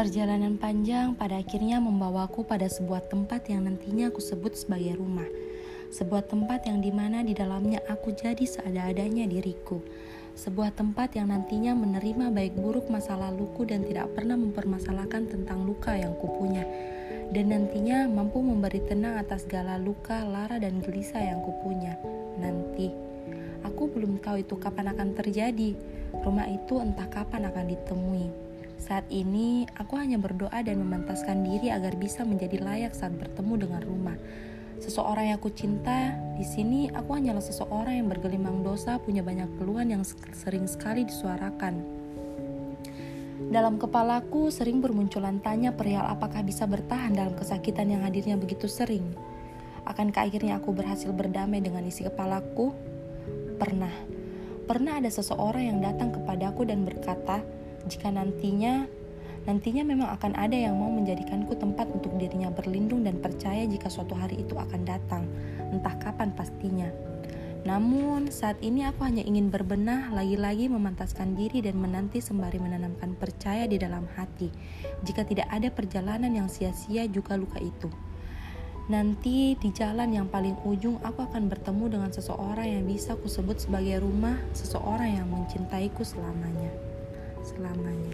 Perjalanan panjang pada akhirnya membawaku pada sebuah tempat yang nantinya aku sebut sebagai rumah. Sebuah tempat yang di mana di dalamnya aku jadi seada-adanya diriku. Sebuah tempat yang nantinya menerima baik buruk masa laluku dan tidak pernah mempermasalahkan tentang luka yang kupunya. Dan nantinya mampu memberi tenang atas segala luka, lara, dan gelisah yang kupunya. Nanti, aku belum tahu itu kapan akan terjadi. Rumah itu entah kapan akan ditemui. Saat ini, aku hanya berdoa dan memantaskan diri agar bisa menjadi layak saat bertemu dengan rumah. Seseorang yang aku cinta, di sini aku hanyalah seseorang yang bergelimang dosa, punya banyak keluhan yang sering sekali disuarakan. Dalam kepalaku sering bermunculan tanya perihal apakah bisa bertahan dalam kesakitan yang hadirnya begitu sering. Akankah akhirnya aku berhasil berdamai dengan isi kepalaku? Pernah. Pernah ada seseorang yang datang kepadaku dan berkata, jika nantinya nantinya memang akan ada yang mau menjadikanku tempat untuk dirinya berlindung dan percaya jika suatu hari itu akan datang, entah kapan pastinya. Namun, saat ini aku hanya ingin berbenah, lagi-lagi memantaskan diri dan menanti sembari menanamkan percaya di dalam hati. Jika tidak ada perjalanan yang sia-sia juga luka itu. Nanti di jalan yang paling ujung aku akan bertemu dengan seseorang yang bisa kusebut sebagai rumah, seseorang yang mencintaiku selamanya selamanya.